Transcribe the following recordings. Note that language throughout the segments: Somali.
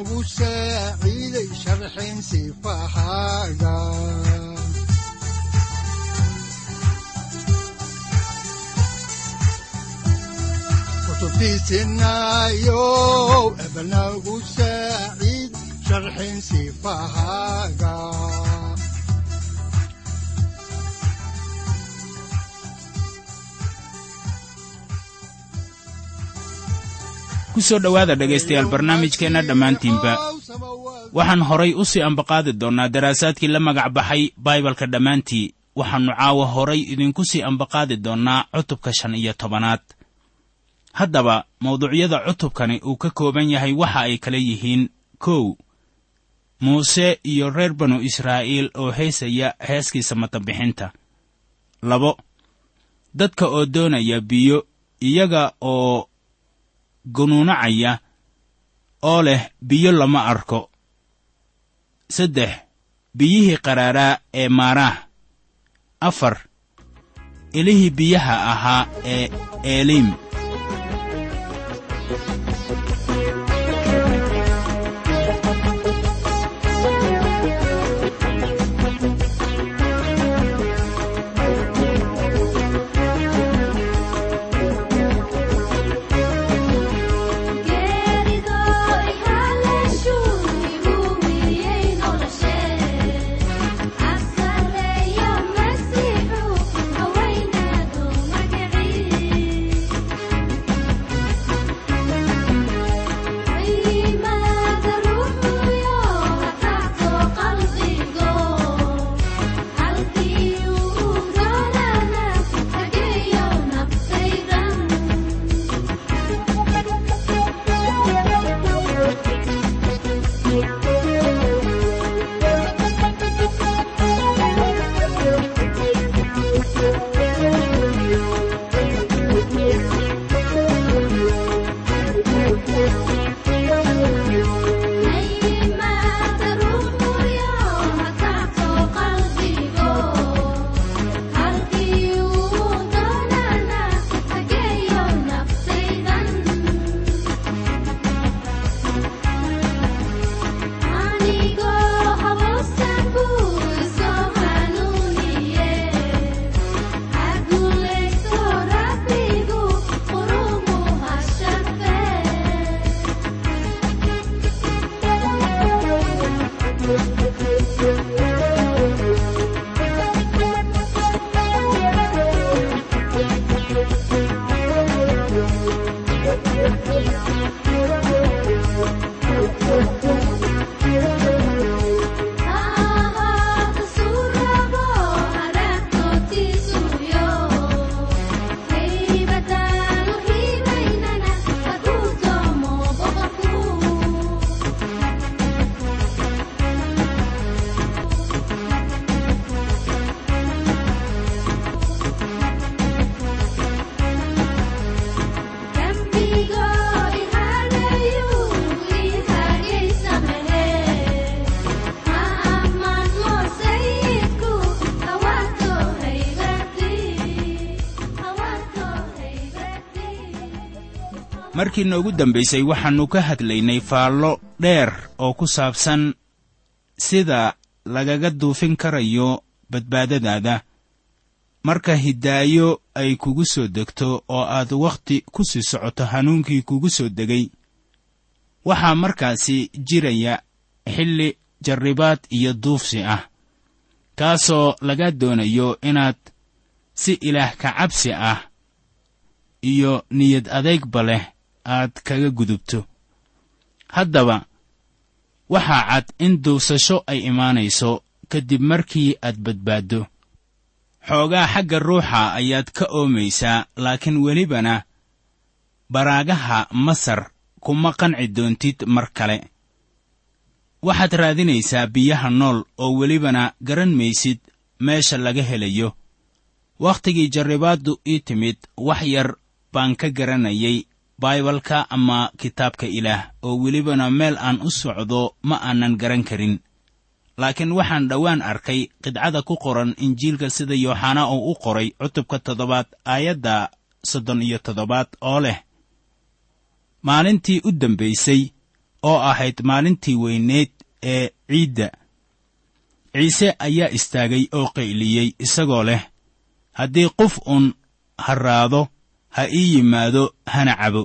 udbanogu saaciiday sharxin sifahaaga kutubtiisinayow ebanagu saaciid sharxin sifahaaga ku soo dhowaada dhegaystayaal barnaamijkeenna dhammaantiinba. Waxaan horay u sii ambaqaadi doonnaa daraasaadkii la magac baxay baibalka dhammaantii. Waxaannu caawa horay idinku sii ambaqaadi doonnaa cutubka shan iyo tobanaad. Haddaba mawduucyada cutubkani uu ka kooban yahay waxa ay kala yihiin kow. Muuse iyo reer banu israa'iil oo heesaya heeskiisa matabixinta. Labo dadka oo doonaya biyo iyaga oo gunuunacaya oo leh biyo lama arko. Saddex biyihii qaraaraa ee maaraah afar ilihii biyaha ahaa ee eeliim markii noogu dambaysay waxaannu ka hadlaynay faallo dheer oo ku saabsan sida lagaga duufin karayo badbaadadaada. Marka hidaayo ay kugu soo degto oo aad wakhti ku sii socoto hanuunkii kugu soo degay waxaa markaasi jiraya xilli jarribaad iyo duufsi ah kaasoo laga doonayo inaad si ilaah ka cabsi ah iyo niyad adeegba leh aad kaga gudubto. Haddaba waxaa cad in duusasho ay imaanayso kadib markii aad badbaaddo. Xoogaa xagga ruuxa ayaad ka oomaysaa laakiin welibana baraagaha masar kuma qanci doontid mar kale. Waxaad raadinaysaa biyaha nool oo welibana garan maysid meesha laga helayo. Wakhtigii jarribaaddu ii timid wax yar baan ka garanayay baibalka ama kitaabka ilaah oo welibana meel aan u socdo ma aanan garan karin. Laakiin waxaan dhowaan arkay qidcada ku qoran injiilka sida yooxanaa uu u qoray cutubka toddobaad aayadda soddon iyo toddobaad oo leh. Maalintii u dambaysay oo ahayd maalintii weyneed ee ciidda. Ciise ayaa istaagay oo qayliyey isagoo leh haddii qof uun harraado ha ii yimaado hana cabo.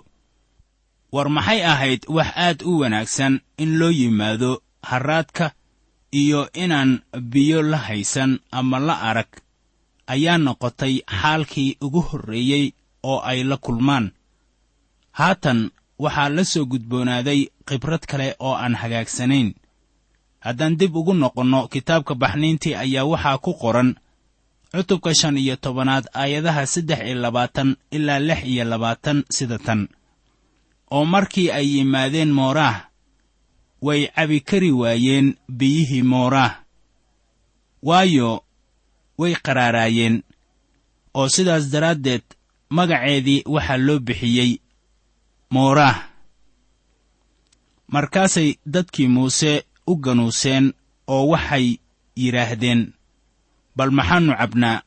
War maxay ahayd wax aad u wanaagsan in loo yimaado harraadka iyo inaan biyo la haysan ama la arag? Ayaa noqotay xaalkii ugu horreeyey oo ay la kulmaan. Haatan waxaa la soo gudboonaaday khibrad kale oo aan hagaagsanayn haddaan dib ugu noqonno kitaabka baxniintii ayaa waxaa ku qoran cutubka shan iyo tobanaad aayadaha saddex iyo labaatan ilaa lix iyo labaatan sida tan. Oo markii ay yimaadeen mooraah way cabi kari waayeen biyihii mooraah. Waayo way qaraaraayeen. Oo sidaas daraaddeed magaceedii waxaa loo bixiyey mooraah. Markaasay dadkii muuse u ganuuseen oo waxay yidhaahdeen bal maxaannu cabnaa.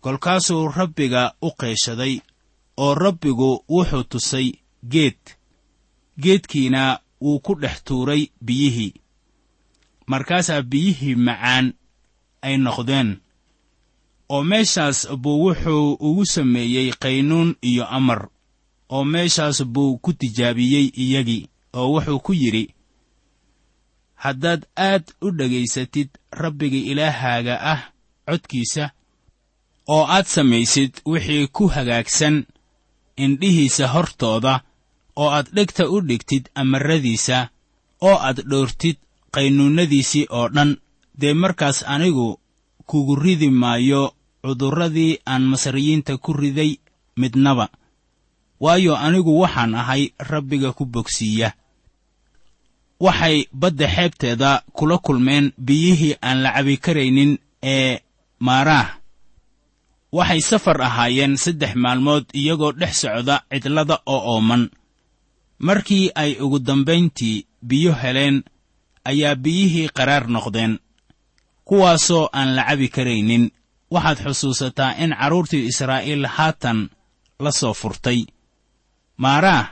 kolkaasuu rabbiga u qeeshaday oo rabbigu wuxuu tusay geed. geedkiina wuu ku dhex tuuray biyihii. markaasaa biyihii macaan ay noqdeen oo meeshaas buu wuxuu ugu sameeyey qaynuun iyo amar oo meeshaas buu ku tijaabiyey iyagii oo wuxuu ku yidhi haddaad aad u dhegaysatid rabbiga ilaahaaga ah codkiisa oo aad samaysid wixii ku hagaagsan indhihiisa hortooda oo aad dhegta u dhigtid amarradiisa oo aad dhoortid qaynuunnadiisii oo dhan. Dee markaas anigu kugu ridi maayo cudurradii aan masriyiinta ku riday midnaba. Waayo anigu waxaan ahay rabbiga ku bogsiiya. Waxay badda xeebteeda kula kulmeen biyihii aan la cabi karaynin ee maaraah waxay safar ahaayeen saddex maalmood iyagoo dhex socda cidlada oo ooman. Markii ay ugu dambayntii biyo heleen ayaa biyihii qaraar noqdeen. Kuwaasoo aan la cabi karaynin waxaad xusuusataa in carruurtii israa'iil haatan la soo furtay. Maaraah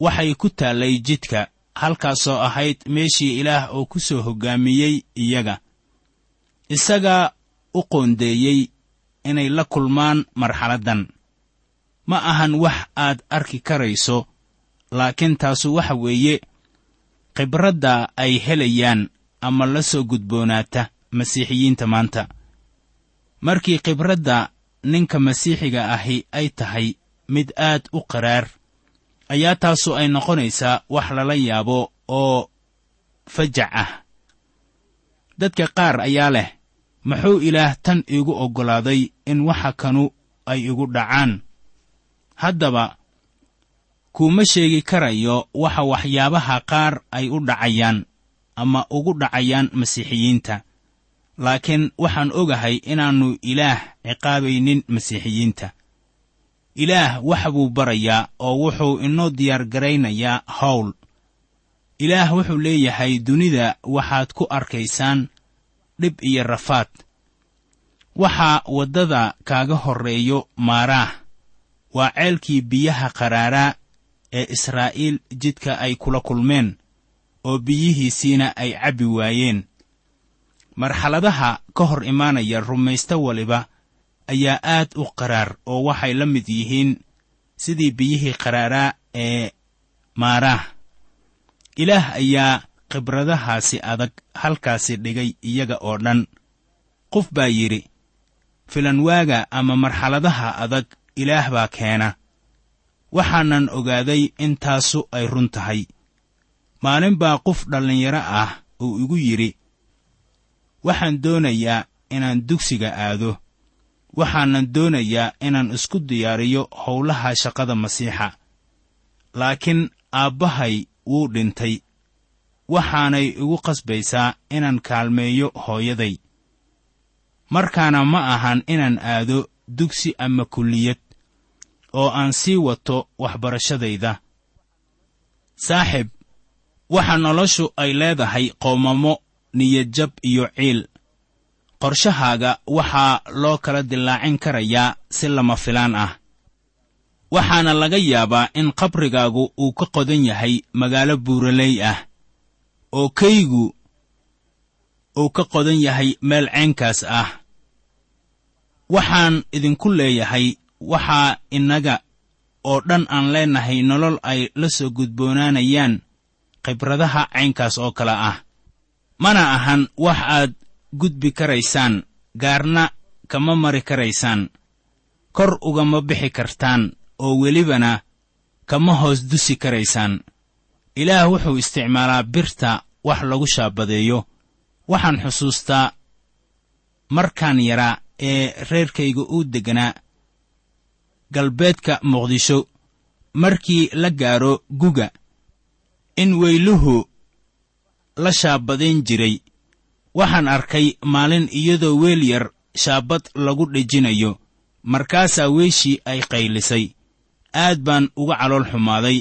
waxay ku taallay jidka halkaasoo ahayd meeshii ilaah oo ku soo hoggaamiyey iyaga. Isagaa u qoondeeyey inay la kulmaan marxaladdan. Ma ahan wax aad arki karayso laakiin taasu waxa weeye khibradda ay helayaan ama la soo gudboonaata masiixiyiinta maanta. Markii khibradda ninka masiixiga ahi ay tahay mid aad u qaraar ayaa taasu ay noqonaysaa wax lala yaabo oo fajac ah. Dadka qaar ayaa leh muxuu ilaah tan iigu oggolaaday in waxa kanu ay igu dhacaan? Haddaba kuuma sheegi karayo waxa waxyaabaha qaar ay u dhacayaan ama ugu dhacayaan masiixiyiinta. Laakiin waxaan ogahay inaannu ilaah ciqaabaynin masiixiyiinta. Ilaah wax buu barayaa oo wuxuu inoo diyaargaraynayaa hawl. Ilaah wuxuu leeyahay dunida waxaad ku arkaysaan dhib iyo rafaad. Waxaa waddada kaaga horreeyo maaraah waa ceelkii biyaha qaraaraa ee israa'iil jidka ay kula kulmeen oo biyihiisiina ay cabbi waayeen. Marxaladaha ka hor imaanaya rumaysto waliba ayaa aad u qaraar oo waxay la mid yihiin sidii biyihii qaraaraa ee maaraah ilaah ayaa khibradahaasi adag halkaasi dhigay iyaga oo dhan. Qof baa yidhi filanwaaga ama marxaladaha adag ilaah baa keena. Waxaanan ogaaday in taasu ay run tahay. Maalin baa qof dhallinyaro ah uu igu yidhi waxaan doonayaa inaan dugsiga aado. Waxaanan doonayaa inaan isku diyaariyo howlaha shaqada masiixa. Laakiin aabbahay wuu dhintay waxaanay igu qasbaysaa inaan kaalmeeyo hooyaday. Markaana ma ahan inaan aado dugsi ama kulliyad oo aan sii wato waxbarashadayda. Saaxib waxa noloshu ay leedahay qoomamo niyadjab iyo ciil. Qorshahaaga waxaa loo kala dillaacin karayaa si lama filaan ah. Waxaana laga yaabaa in qabrigaagu uu ka qodan yahay magaalo buuraley ah oo kaygu uu ka qodan yahay meel ceenkaas ah. Waxaan idinku leeyahay waxaa innaga oo dhan aan leennahay nolol ay la soo gudboonaanayaan khibradaha caynkaas oo kale ah. Mana ahan wax aad gudbi karaysaan gaarna kama mari karaysaan. Kor ugama bixi kartaan oo welibana kama hoos dusi karaysaan ilaah wuxuu isticmaalaa birta wax lagu shaabadeeyo. Waxaan xusuustaa markaan yaraa ee reerkayga uu degganaa galbeedka muqdisho markii la gaadho guga in weyluhu la shaabadayn jiray. Waxaan arkay maalin iyadoo weel yar shaabad lagu dhejinayo markaasaa weeshii ay qaylisay. Aad baan uga calool xumaaday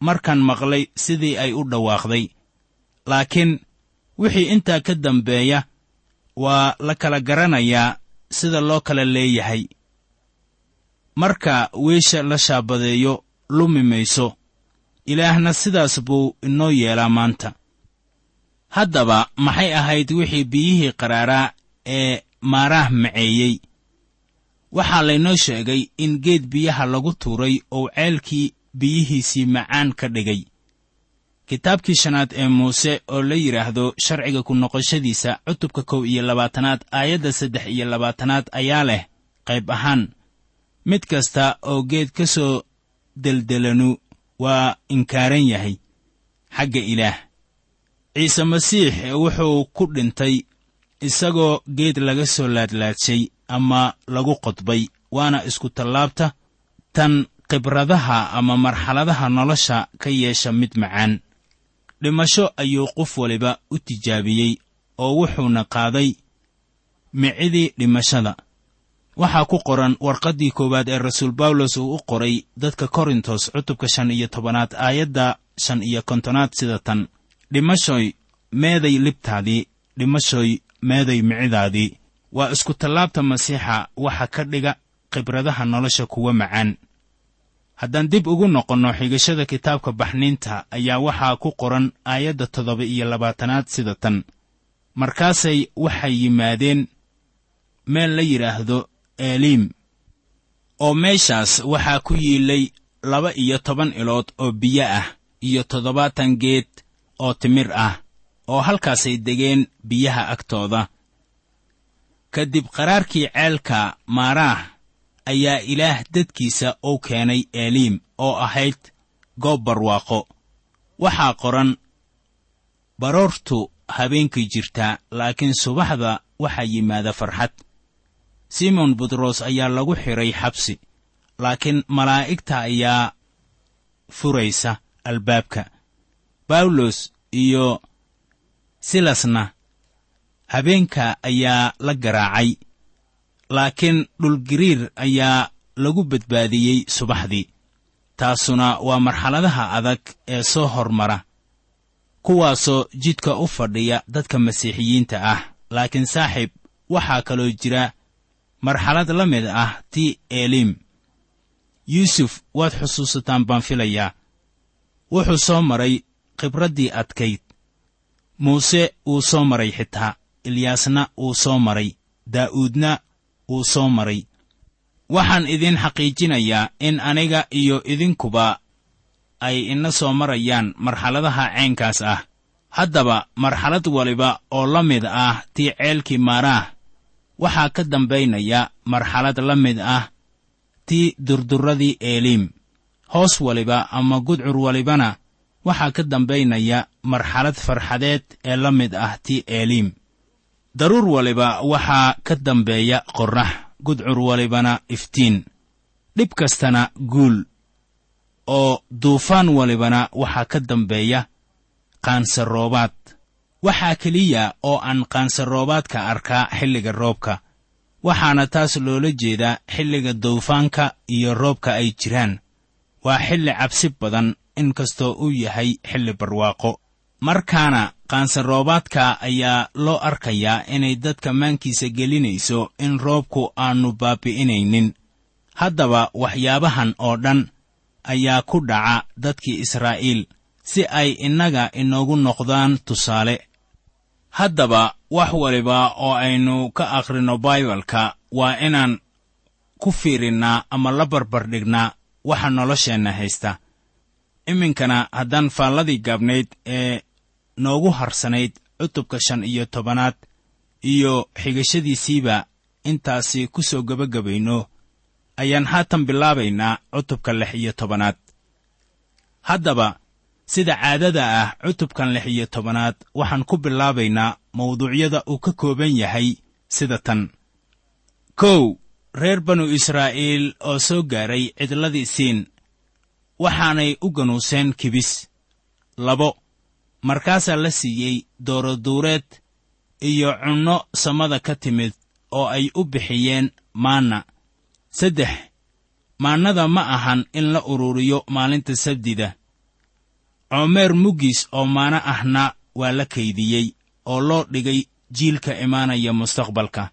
markaan maqlay sidii ay u dhawaaqday. Laakiin wixii intaa ka dambeeya waa la kala garanayaa sida loo kala leeyahay. Marka weesha la shaabadeeyo lumi mayso. Ilaahna sidaas buu inoo yeelaa maanta. Haddaba maxay ahayd wixii biyihii qaraaraa ee maaraah maceeyey? Waxaa laynoo sheegay in geed biyaha lagu tuuray oo ceelkii biyihiisii macaan ka dhigay. Kitaabkii shanaad ee muuse oo la yidhaahdo sharciga ku noqoshadiisa cutubka kow iyo labaatanaad aayadda saddex iyo labaatanaad ayaa leh qayb ahaan. Mid kasta oo geed ka soo deldelanu waa inkaaran yahay xagga ilaah ciise masiix wuxuu ku dhintay isagoo geed laga soo laadlaadshay ama lagu qodbay waana isku tallaabta tan khibradaha ama marxaladaha nolosha ka yeesha mid macaan. Dhimasho ayuu qof waliba u tijaabiyey oo wuxuuna qaaday micidii dhimashada. Waxaa ku qoran warqaddii koowaad ee rasuul bawlos uu u qoray dadka korintos cutubka shan iyo tobanaad aayadda shan iyo kontonaad sida tan. Dhimashoy meeday libtaadii dhimashoy meeday micidaadii. Waa isku tallaabta masiixa waxa ka dhiga khibradaha nolosha kuwa macaan haddaan dib ugu noqonno xigashada kitaabka baxniinta ayaa waxaa ku qoran aayadda toddoba iyo labaatanaad sida tan. Markaasay waxay yimaadeen meel la yidhaahdo eliim oo meeshaas waxaa ku yiilay laba iyo toban ilood oo biyo ah iyo toddobaatan geed oo timir ah oo halkaasay degeen biyaha agtooda. Ka dib qaraarkii ceelka maaraah ayaa ilaah dadkiisa uu keenay eliim oo ahayd goob barwaaqo. Waxaa qoran baroortu habeenkay jirtaa laakiin subaxda waxaa yimaada farxad. Simon butros ayaa lagu xidhay xabsi laakiin malaa'igta ayaa furaysa albaabka. Bawlos iyo silasna habeenka ayaa la garaacay laakiin dhulgiriir ayaa lagu badbaadiyey subaxdii. Taasuna waa marxaladaha adag ee soo hormara kuwaasoo jidka u fadhiya dadka masiixiyiinta ah. Laakiin saaxiib waxaa kaloo jira marxalad la mid ah tii eliim yuusuf waad xusuusataan baan filayaa. Wuxuu soo maray khibraddii adkayd. Muuse wuu soo maray xitaa ilyaasna wuu soo maray daa'uudna wuu soo maray. Waxaan idiin xaqiijinayaa in aniga iyo idinkuba ay ina soo marayaan marxaladaha caynkaas ah. Haddaba marxalad waliba oo la mid ah tii ceelkii maaraah waxaa ka dambaynaya marxalad la mid ah tii durduradii eeliim hoos waliba ama gudcur walibana waxaa ka dambaynaya marxalad farxadeed ee la mid ah tii eeliim daruur waliba waxaa ka dambeeya qorrax. Gudcur walibana iftiin. Dhib kastana guul. Oo duufaan walibana waxaa ka dambeeya qaansaroobaad. Waxaa keliya oo aan qaansaroobaadka arkaa xilliga roobka. Waxaana taas loola jeedaa xilliga duufaanka iyo roobka ay jiraan. Waa xilli cabsi badan inkastoo uu yahay xilli barwaaqo markaana qaansaroobaadka ayaa loo arkayaa inay dadka maankiisa gelinayso in roobku aannu baabi'inaynin. Haddaba waxyaabahan oo dhan ayaa ku dhaca dadkii israa'iil si ay innaga inoogu noqdaan tusaale. Haddaba wax waliba oo aynu ka akhrinno baibalka waa inaan ku fiirinnaa ama la barbardhignaa waxa nolosheenna haysta. Iminkana haddaan faalladii gaabnayd ee noogu harsanayd cutubka shan iyo tobanaad iyo xigashadiisiiba intaasi ku soo gebagabayno ayaan haatan bilaabaynaa cutubka lix iyo tobanaad. Haddaba sida caadada ah cutubkan lix iyo tobanaad waxaan ku bilaabaynaa mawduucyada uu ka kooban yahay sida tan. Kow reer banu israa'iil oo soo gaaray cidladii siin waxaanay u ganuuseen kibis. Labo markaasaa la siiyey dooroduureed iyo cunno samada ka timid oo ay u bixiyeen maanna. Saddex maannada ma ahan in la ururiyo maalinta sabdida. Coomeer muggiis oo maana ahna waa la kaydiyey oo loo dhigay jiilka imaanaya mustaqbalka.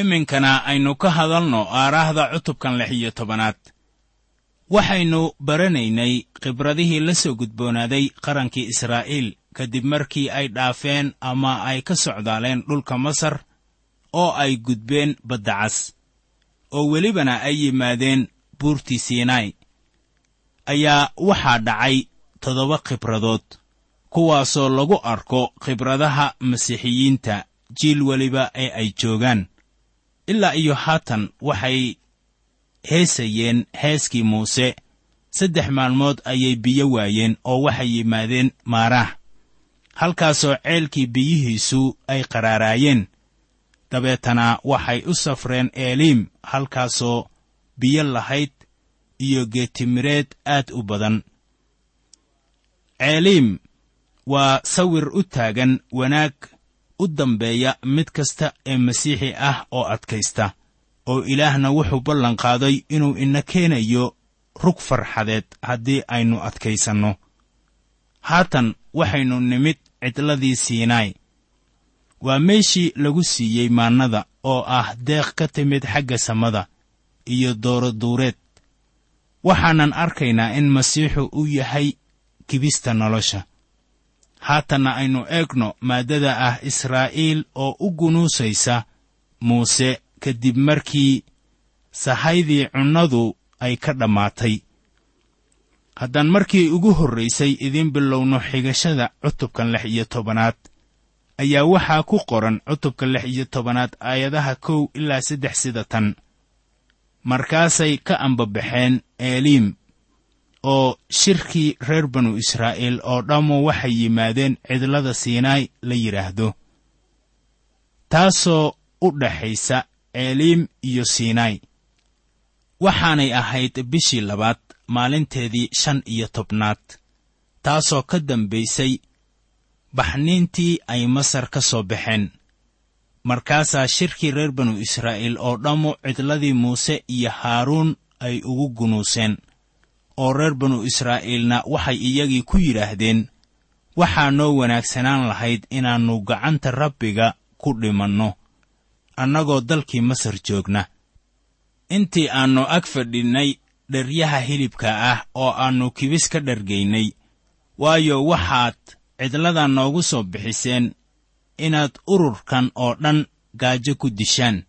Iminkana aynu ka hadalno aaraahda cutubkan lix iyo tobanaad waxaynu baranaynay khibradihii la soo gudboonaaday qarankii israa'iil kadib markii ay dhaafeen ama ay ka socdaaleen dhulka masar oo ay gudbeen badda cas oo welibana ay yimaadeen buurtii siinai ayaa waxaa dhacay toddoba khibradood kuwaasoo lagu arko khibradaha masiixiyiinta jiil weliba ee ay joogaan. Ilaa iyo haatan waxay heesayeen heeskii muuse. Saddex maalmood ayay biyo waayeen oo waxay yimaadeen maaraah halkaasoo ceelkii biyihiisu ay qaraaraayeen. Dabeetana waxay u safreen eeliim halkaasoo biyo lahayd iyo geetimireed aad u badan. Ceeliim waa sawir u taagan wanaag u dambeeya mid kasta ee masiixi ah oo adkaysta oo ilaahna wuxuu ballanqaaday inuu ina keenayo rug farxadeed haddii aynu adkaysanno. Haatan waxaynu nimid cidladii siinai waa meeshii lagu siiyey maannada oo ah deeq ka timid xagga samada iyo dooroduureed waxaanan arkaynaa in masiixu uu yahay kibista nolosha. Haatanna aynu eegno maaddada ah israa'iil oo u gunuusaysa muuse kadib markii sahaydii cunnadu ay ka dhammaatay. Haddaan markii ugu horraysay idiin bilowno xigashada cutubkan lix iyo tobanaad ayaa waxaa ku qoran cutubka lix iyo tobanaad aayadaha kow ilaa saddex sida tan. Markaasay ka ambabaxeen eeliim oo shirkii reer banu israa'iil oo dhammu waxay yimaadeen cidlada siinai la yidhaahdo taasoo u dhaxaysa eeliim iyo siinai waxaanay ahayd bishii labaad maalinteedii shan iyo tobnaad. Taasoo ka dambaysay baxniintii ay masar ka soo baxeen. Markaasaa shirkii reer banu israa'iil oo dhammu cidladii muuse iyo haaruun ay ugu gunuuseen oo reer banu israa'iilna waxay iyagii ku yidhaahdeen waxaa noo wanaagsanaan lahayd inaannu gacanta rabbiga ku dhimanno annagoo dalkii masar joogna. Intii aannu ag fadhinnay dheryaha hilibka ah oo aannu kibis ka dhargaynay. Waayo waxaad cidladan noogu soo bixiseen inaad ururkan oo dhan gaajo ku dishaan.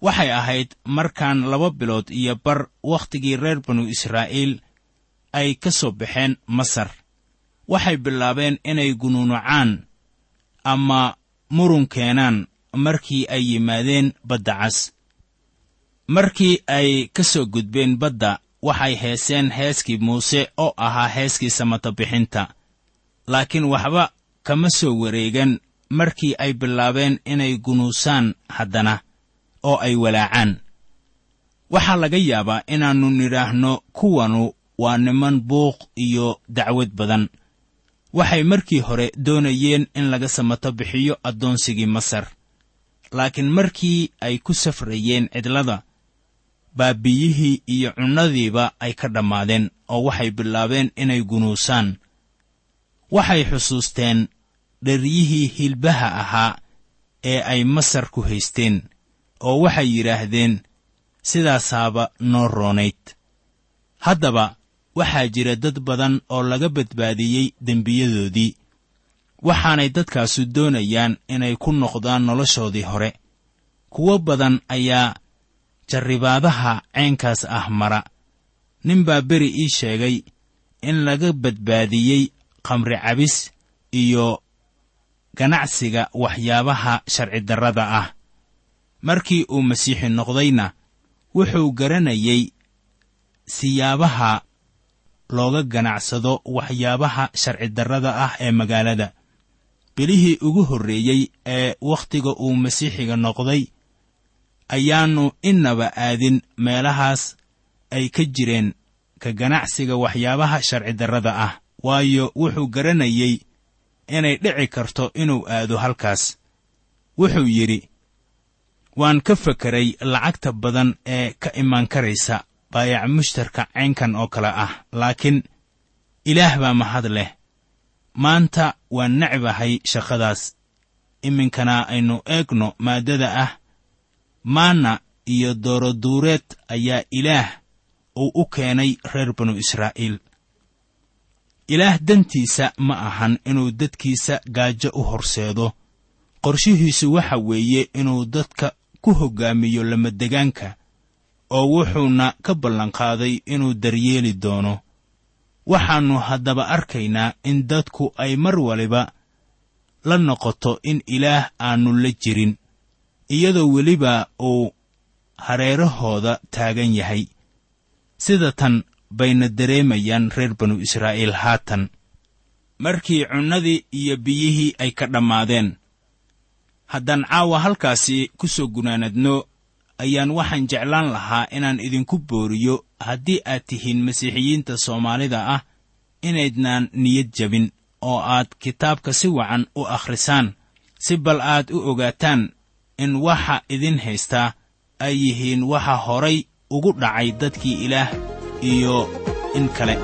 Waxay ahayd markaan laba bilood iyo bar wakhtigii reer banu israa'iil ay ka soo baxeen masar. Waxay bilaabeen inay gunuunucaan ama murun keenaan markii ay yimaadeen badda cas. Markii ay ka soo gudbeen badda waxay heeseen heeskii muuse oo ahaa heeskii samata bixinta. Laakiin waxba kama soo wareegan markii ay bilaabeen inay gunuusaan haddana oo ay walaacaan. Waxaa laga yaabaa inaannu nidhaahno kuwanu waa niman buuq iyo dacwad badan. Waxay markii hore doonayeen in laga samato bixiyo addoonsigii masar laakiin markii ay ku safrayeen cidlada baabiyihii iyo cunnadiiba ay ka dhammaadeen oo waxay bilaabeen inay gunuusaan. Waxay xusuusteen dheryihii hilbaha ahaa ee ay masar ku haysteen oo waxay yidhaahdeen sidaasaaba noo roonayd. Haddaba waxaa jira dad badan oo laga badbaadiyey dembiyadoodii waxaanay dadkaasu doonayaan inay ku noqdaan noloshoodii hore. Kuwo badan ayaa jarribaadaha caynkaas ah mara. Nin baa beri ii sheegay in laga badbaadiyey khamri cabis iyo ganacsiga waxyaabaha sharcidarrada ah. Markii uu masiixi noqdayna wuxuu garanayey siyaabaha looga ganacsado waxyaabaha sharcidarrada ah ee magaalada bilihii ugu horreeyey ee wakhtiga uu masiixiga noqday ayaannu innaba aadin meelahaas ay ka jireen ka ganacsiga waxyaabaha sharcidarrada ah. Waayo wuxuu garanayey inay dhici karto inuu aado halkaas. Wuxuu yidhi waan ka fekeray lacagta badan ee ka imaan karaysa baayac mushtarka caynkan oo kale ah laakiin ilaah baa mahad leh maanta waan necbahay shaqadaas. Iminkana aynu eegno maaddada ah. Maanna iyo dooroduureed ayaa ilaah uu u keenay reer banu israa'iil. Ilaah dantiisa ma ahan inuu dadkiisa gaajo u horseedo. Qorshihiisu waxa weeye inuu dadka ku hoggaamiyo lamadegaanka oo wuxuuna ka ballanqaaday inuu daryeeli doono waxaannu haddaba arkaynaa in dadku ay mar waliba la noqoto in ilaah aannu la jirin iyadoo weliba uu hareerahooda taagan yahay. Sida tan bayna dareemayaan reer banu israa'iil haatan. Markii cunnadii iyo biyihii ay ka dhammaadeen. Haddaan caawa halkaasi ku soo gunaanadno ayaan waxaan jeclaan lahaa inaan idinku booriyo haddii aad tihiin masiixiyiinta soomaalida ah inaydnaan niyad jabin oo aad kitaabka si wacan u akhrisaan si bal aad u ogaataan in waxa idin haystaa ay yihiin waxa horay ugu dhacay dadkii ilaah iyo in kale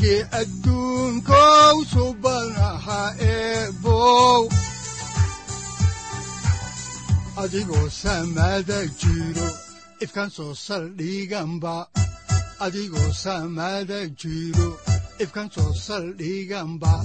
siraadkii adduunkow subanaha eebow adigoo samada jiro ifkan soo saldhiganba adigoo samada jiro ifkan soo saldhiganba